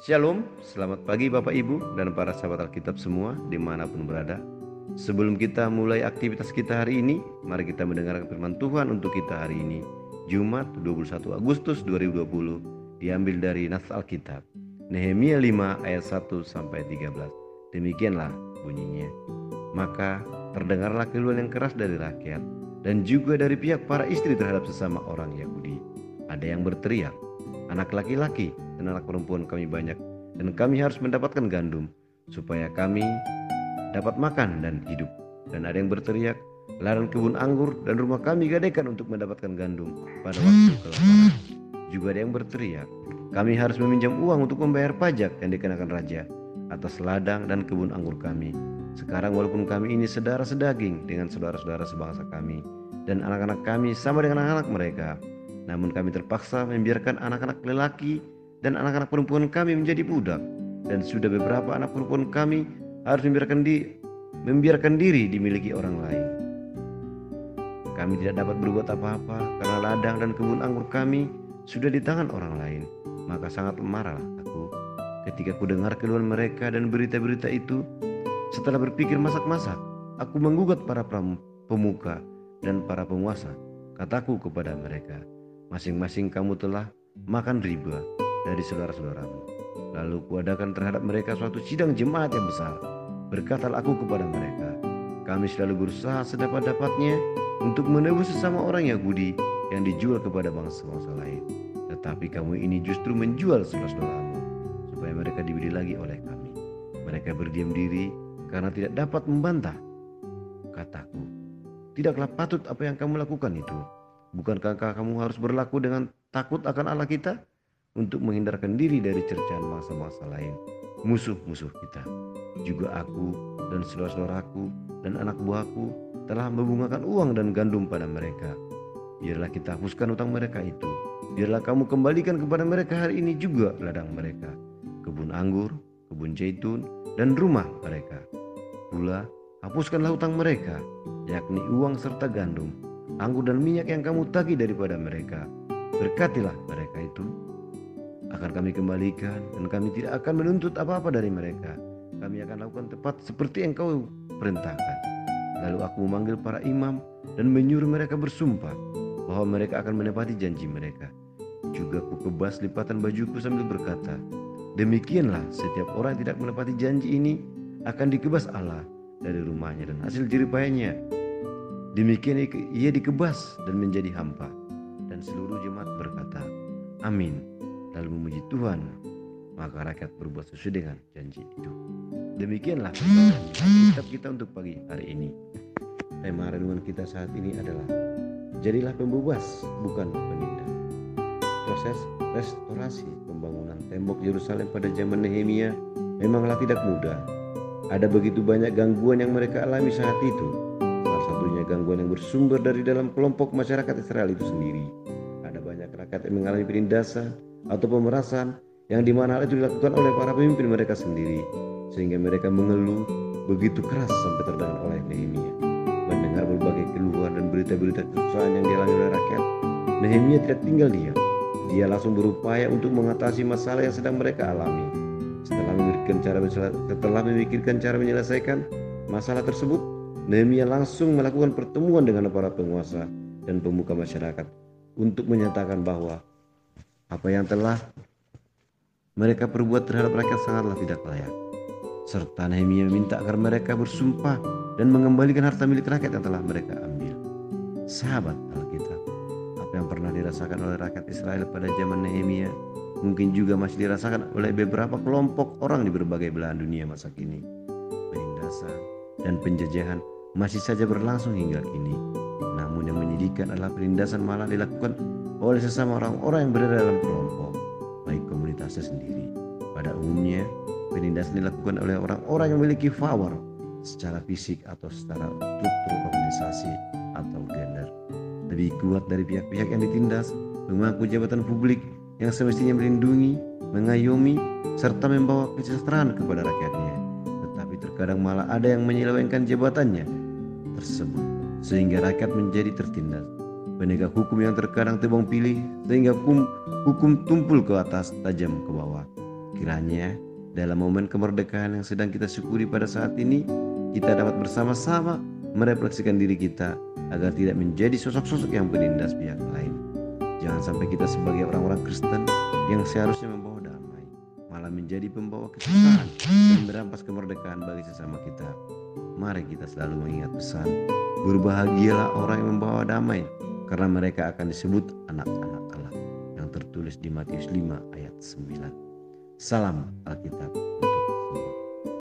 Shalom, selamat pagi Bapak Ibu dan para sahabat Alkitab semua di mana pun berada. Sebelum kita mulai aktivitas kita hari ini, mari kita mendengarkan firman Tuhan untuk kita hari ini. Jumat 21 Agustus 2020 diambil dari Nas Alkitab. Nehemia 5 ayat 1 sampai 13. Demikianlah bunyinya. Maka terdengarlah keluhan yang keras dari rakyat dan juga dari pihak para istri terhadap sesama orang Yahudi. Ada yang berteriak, anak laki-laki dan anak perempuan kami banyak dan kami harus mendapatkan gandum supaya kami dapat makan dan hidup. Dan ada yang berteriak, ladang kebun anggur dan rumah kami gadaikan untuk mendapatkan gandum pada waktu kelaparan. Juga ada yang berteriak, kami harus meminjam uang untuk membayar pajak yang dikenakan raja atas ladang dan kebun anggur kami. Sekarang walaupun kami ini saudara sedaging dengan saudara-saudara sebangsa kami dan anak-anak kami sama dengan anak-anak mereka, namun kami terpaksa membiarkan anak-anak lelaki dan anak-anak perempuan kami menjadi budak dan sudah beberapa anak perempuan kami harus membiarkan di membiarkan diri dimiliki orang lain. Kami tidak dapat berbuat apa-apa karena ladang dan kebun anggur kami sudah di tangan orang lain. Maka sangat marahlah aku ketika ku dengar keluhan mereka dan berita-berita itu. Setelah berpikir masak-masak, aku menggugat para pemuka dan para penguasa. Kataku kepada mereka, masing-masing kamu telah makan riba dari saudara-saudaramu. Lalu kuadakan terhadap mereka suatu sidang jemaat yang besar. Berkatalah aku kepada mereka, kami selalu berusaha sedapat-dapatnya untuk menebus sesama orang Yahudi yang dijual kepada bangsa-bangsa lain. Tetapi kamu ini justru menjual saudara-saudaramu supaya mereka dibeli lagi oleh kami. Mereka berdiam diri karena tidak dapat membantah. Kataku, tidaklah patut apa yang kamu lakukan itu. Bukankah kamu harus berlaku dengan takut akan Allah kita untuk menghindarkan diri dari cercaan bangsa-bangsa lain, musuh-musuh kita. Juga aku dan saudara-saudaraku dan anak buahku telah membungakan uang dan gandum pada mereka. Biarlah kita hapuskan utang mereka itu. Biarlah kamu kembalikan kepada mereka hari ini juga ladang mereka, kebun anggur, kebun zaitun, dan rumah mereka. Pula hapuskanlah utang mereka, yakni uang serta gandum, anggur dan minyak yang kamu tagih daripada mereka. Berkatilah mereka itu. Akan kami kembalikan dan kami tidak akan menuntut apa-apa dari mereka. Kami akan lakukan tepat seperti yang kau perintahkan. Lalu aku memanggil para imam dan menyuruh mereka bersumpah bahwa mereka akan menepati janji mereka. Juga ku kebas lipatan bajuku sambil berkata, Demikianlah setiap orang yang tidak menepati janji ini akan dikebas Allah dari rumahnya dan hasil jeripayanya. Demikian ia dikebas dan menjadi hampa. Dan seluruh jemaat berkata, Amin. Lalu memuji Tuhan. Maka rakyat berbuat sesuai dengan janji itu. Demikianlah kitab kita untuk pagi hari ini. Tema renungan kita saat ini adalah Jadilah pembebas bukan penindak. Proses restorasi pembangunan tembok Yerusalem pada zaman Nehemia memanglah tidak mudah ada begitu banyak gangguan yang mereka alami saat itu. Gangguan yang bersumber dari dalam kelompok masyarakat Israel itu sendiri. Ada banyak rakyat yang mengalami penindasan atau pemerasan yang di mana hal itu dilakukan oleh para pemimpin mereka sendiri. Sehingga mereka mengeluh begitu keras sampai terdengar oleh Nehemia. Mendengar berbagai keluhan dan berita-berita kesusahan yang dialami oleh rakyat, Nehemia tidak tinggal diam. Dia langsung berupaya untuk mengatasi masalah yang sedang mereka alami. Setelah memikirkan cara setelah memikirkan cara menyelesaikan masalah tersebut, Nehemia langsung melakukan pertemuan dengan para penguasa dan pemuka masyarakat untuk menyatakan bahwa apa yang telah mereka perbuat terhadap rakyat sangatlah tidak layak. Serta Nehemia meminta agar mereka bersumpah dan mengembalikan harta milik rakyat yang telah mereka ambil. Sahabat Alkitab, apa yang pernah dirasakan oleh rakyat Israel pada zaman Nehemia mungkin juga masih dirasakan oleh beberapa kelompok orang di berbagai belahan dunia masa kini. Penindasan dan penjajahan masih saja berlangsung hingga kini. Namun yang menyedihkan adalah penindasan malah dilakukan oleh sesama orang-orang yang berada dalam kelompok, baik komunitasnya sendiri. Pada umumnya, penindasan dilakukan oleh orang-orang yang memiliki power secara fisik atau secara struktur organisasi atau gender. Lebih kuat dari pihak-pihak yang ditindas, mengaku jabatan publik yang semestinya melindungi, mengayomi, serta membawa kesejahteraan kepada rakyatnya. Tetapi terkadang malah ada yang menyelewengkan jabatannya tersebut sehingga rakyat menjadi tertindas. Penegak hukum yang terkadang tebang pilih sehingga hukum, hukum tumpul ke atas tajam ke bawah. Kiranya dalam momen kemerdekaan yang sedang kita syukuri pada saat ini, kita dapat bersama-sama merefleksikan diri kita agar tidak menjadi sosok-sosok yang penindas pihak lain. Jangan sampai kita sebagai orang-orang Kristen yang seharusnya membawa damai, malah menjadi pembawa kesusahan dan merampas kemerdekaan bagi sesama kita. Mari kita selalu mengingat pesan, berbahagialah orang yang membawa damai, karena mereka akan disebut anak-anak Allah yang tertulis di Matius 5 ayat 9. Salam Alkitab.